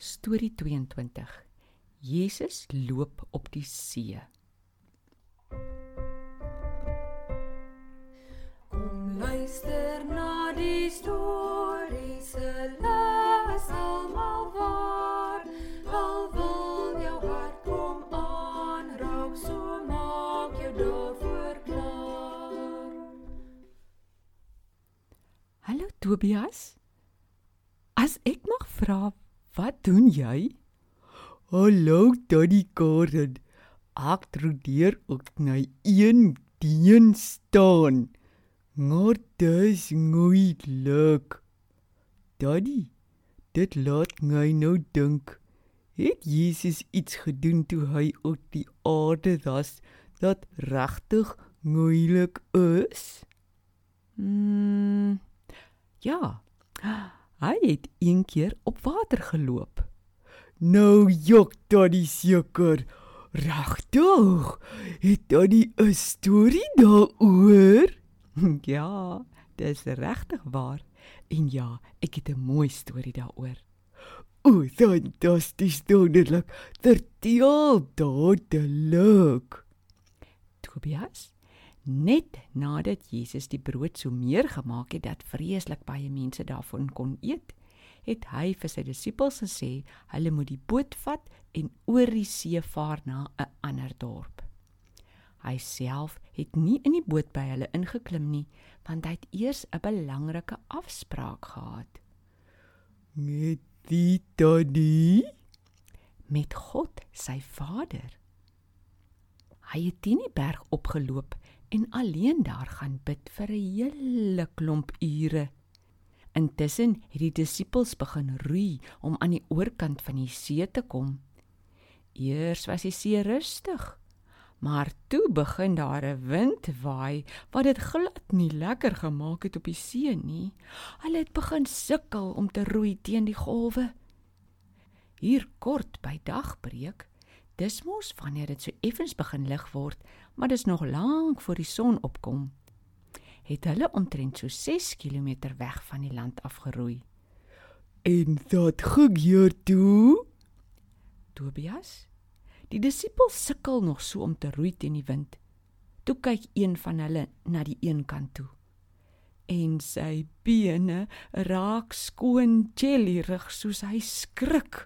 Storie 22. Jesus loop op die see. Kom luister na die storie se les almal waar. Al wil jou hart kom aanraak, so maak jou daarvoor klaar. Hallo Tobias. As ek mag vra, wat doen jy? Hallo Tannie Karen. Ek probeer ook na een dien staan. Dis nooit luk. Daddy, dit laat my nou dink. Het Jesus iets gedoen toe hy op die aarde was dat regtig moeilik is? Mm, ja. Hy het een keer op water geloop. Nou jok Daddy seker. Regtig? Het Daddy 'n storie daaroor? ja, dis regtig waar. En ja, ek het 'n mooi storie daaroor. O, fantasties wonderlik. Vertel dadelik. Tobias, net nadat Jesus die brood so meer gemaak het dat vreeslik baie mense daarvan kon eet, het hy vir sy disippels gesê hulle moet die boot vat en oor die see vaar na 'n ander dorp. Hy self het nie in die boot by hulle ingeklim nie, want hy het eers 'n belangrike afspraak gehad Met die Daddy? met God, sy Vader. Hy het teen die berg opgeloop en alleen daar gaan bid vir 'n hele klomp ure. Intussen het die disippels begin roei om aan die oorkant van die see te kom. Eers was die see rustig, maar toe begin daar 'n wind waai wat dit glad nie lekker gemaak het op die see nie. Hulle het begin sukkel om te roei teen die golwe. Hier kort by dagbreek, dis mos wanneer dit so effens begin lig word, maar dis nog lank voor die son opkom het hulle omtrent so 6 km weg van die land afgeroei. En dat gebeur toe? Tobias, die disipels sukkel nog so om te roei teen die wind. Toe kyk een van hulle na die een kant toe. En sy bene raak skoon jellyrig soos hy skrik.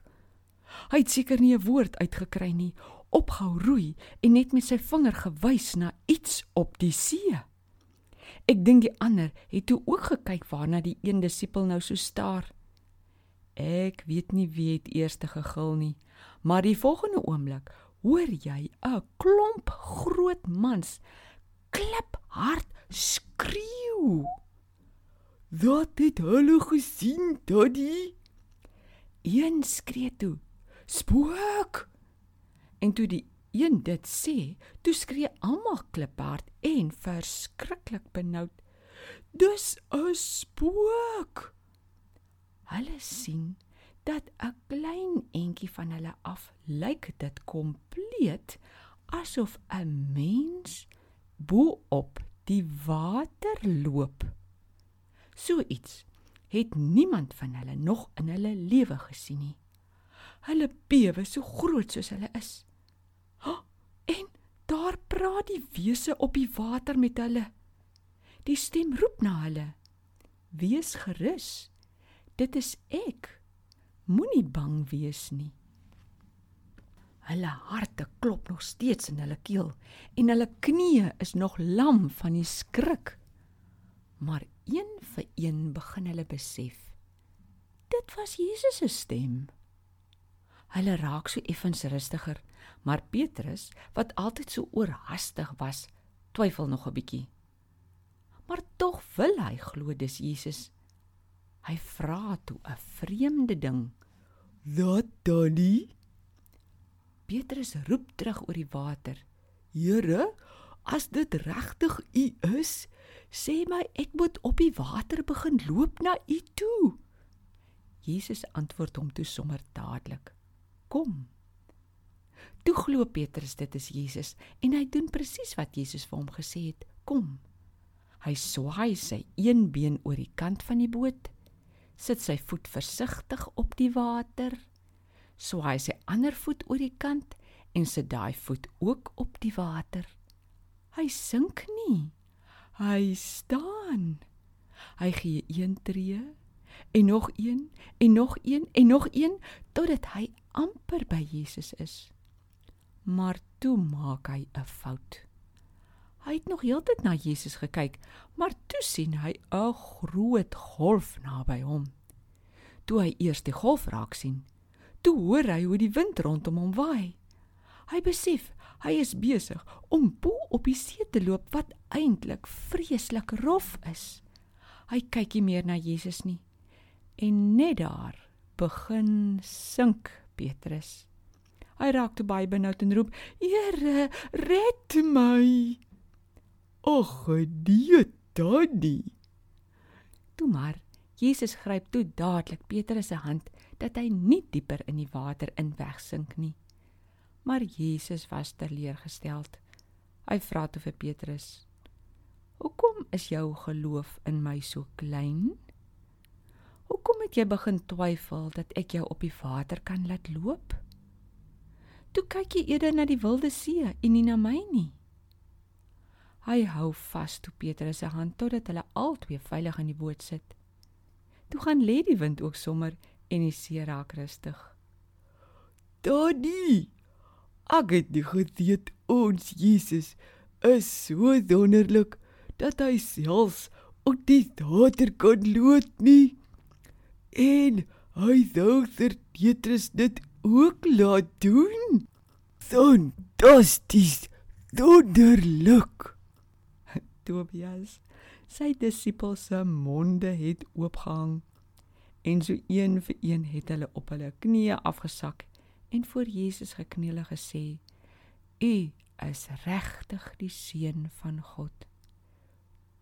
Hy het seker nie 'n woord uitgekry nie, opgehou roei en net met sy vinger gewys na iets op die see. Ek dink die ander het toe ook gekyk waarna die een disipel nou so staar. Ek weet nie wie het eers gegil nie, maar die volgende oomblik hoor jy 'n klomp groot mans klip hard skreeu. Dat het hulle gesien, Daddy? Een skree toe: "Spook!" En toe die een dit sê, toe skree almal kliphard en verskriklik benoud: "Dis 'n spook!" Hulle sien dat 'n klein entjie van hulle af lyk dit kompleet asof 'n mens bo op die water loop. So iets het niemand van hulle nog in hulle lewe gesien nie. Hulle bewe so groot soos hulle is. En daar praat die wese op die water met hulle. Die stem roep na hulle: "Wees gerus. Dit is ek. Moenie bang wees nie." Hulle harte klop nog steeds in hulle keel en hulle knieë is nog lam van die skrik. Maar een vir een begin hulle besef dit was Jesus se stem. Hulle raak so effens rustiger, maar Petrus, wat altyd so oorhaastig was, twyfel nog 'n bietjie. Maar tog wil hy glo dis Jesus. Hy vra toe 'n vreemde ding. Dat Daddy? Petrus roep terug oor die water. Here, as dit regtig U is, Sê my ek moet op die water begin loop na U toe. Jesus antwoord hom toe sommer dadelik. Kom. Toe glo Petrus dit is Jesus en hy doen presies wat Jesus vir hom gesê het. Kom. Hy swaai sy een been oor die kant van die boot, sit sy voet versigtig op die water, swaai sy ander voet oor die kant en sit daai voet ook op die water. Hy sink nie. Hy staan. Hy gee een tree en nog een en nog een en nog een totdat hy amper by Jesus is. Maar toe maak hy 'n fout. Hy het nog heeltyd na Jesus gekyk, maar toe sien hy 'n groot golf naby hom. Toe hy eers die golf raak sien, toe hoor hy hoe die wind rondom hom waai. Hy besef hy is besig om bo op die see te loop wat eintlik vreeslik rof is. Hy kyk nie meer na Jesus nie. En net daar begin sink Petrus. Hy raak te baie benoud en roep: "Here, red my!" "Ag, nee, Tannie." Toe maar Jesus gryp toe dadelik Petrus se hand dat hy nie dieper in die water in wegsink nie. Maar Jesus was teleurgesteld. Hy vra toe vir Petrus: "Hoekom is jou geloof in my so klein? Hoekom het jy begin twyfel dat ek jou op die water kan laat loop?" Toe kyk jy eerder na die wilde see en nie na my nie. Hy hou vas toe Petrus se hand totdat hulle albei veilig in die boot sit. Toe gaan lê die wind ook sommer en die see raak rustig. Daddy, ek het nie geweet ons Jesus is so wonderlik dat hy selfs op die water kan loop nie. En hy sou vir Petrus dit ook laat doen. Fantasties. Wonderlik. Tobias, sy disippels se monde het oopgehang en so een vir een het hulle op hulle knieë afgesak en voor Jesus gekniel en gesê: "U is regtig die seun van God."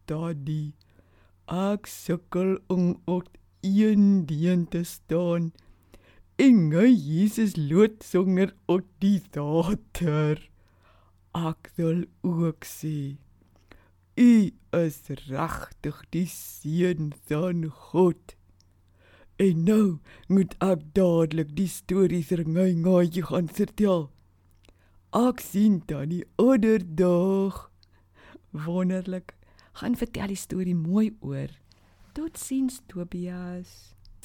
Daddy, ek sukkel om op een dien te staan. En hy Jesus lood songer op die water. Ek wil ook sê U is regtig die seun van God. En nou moet ek dadelik die stories ringai ngaai gaan vertel. Ek sien dan die ander dag. Wonderlik. Gaan vertel die storie mooi oor. Totsiens Tobias.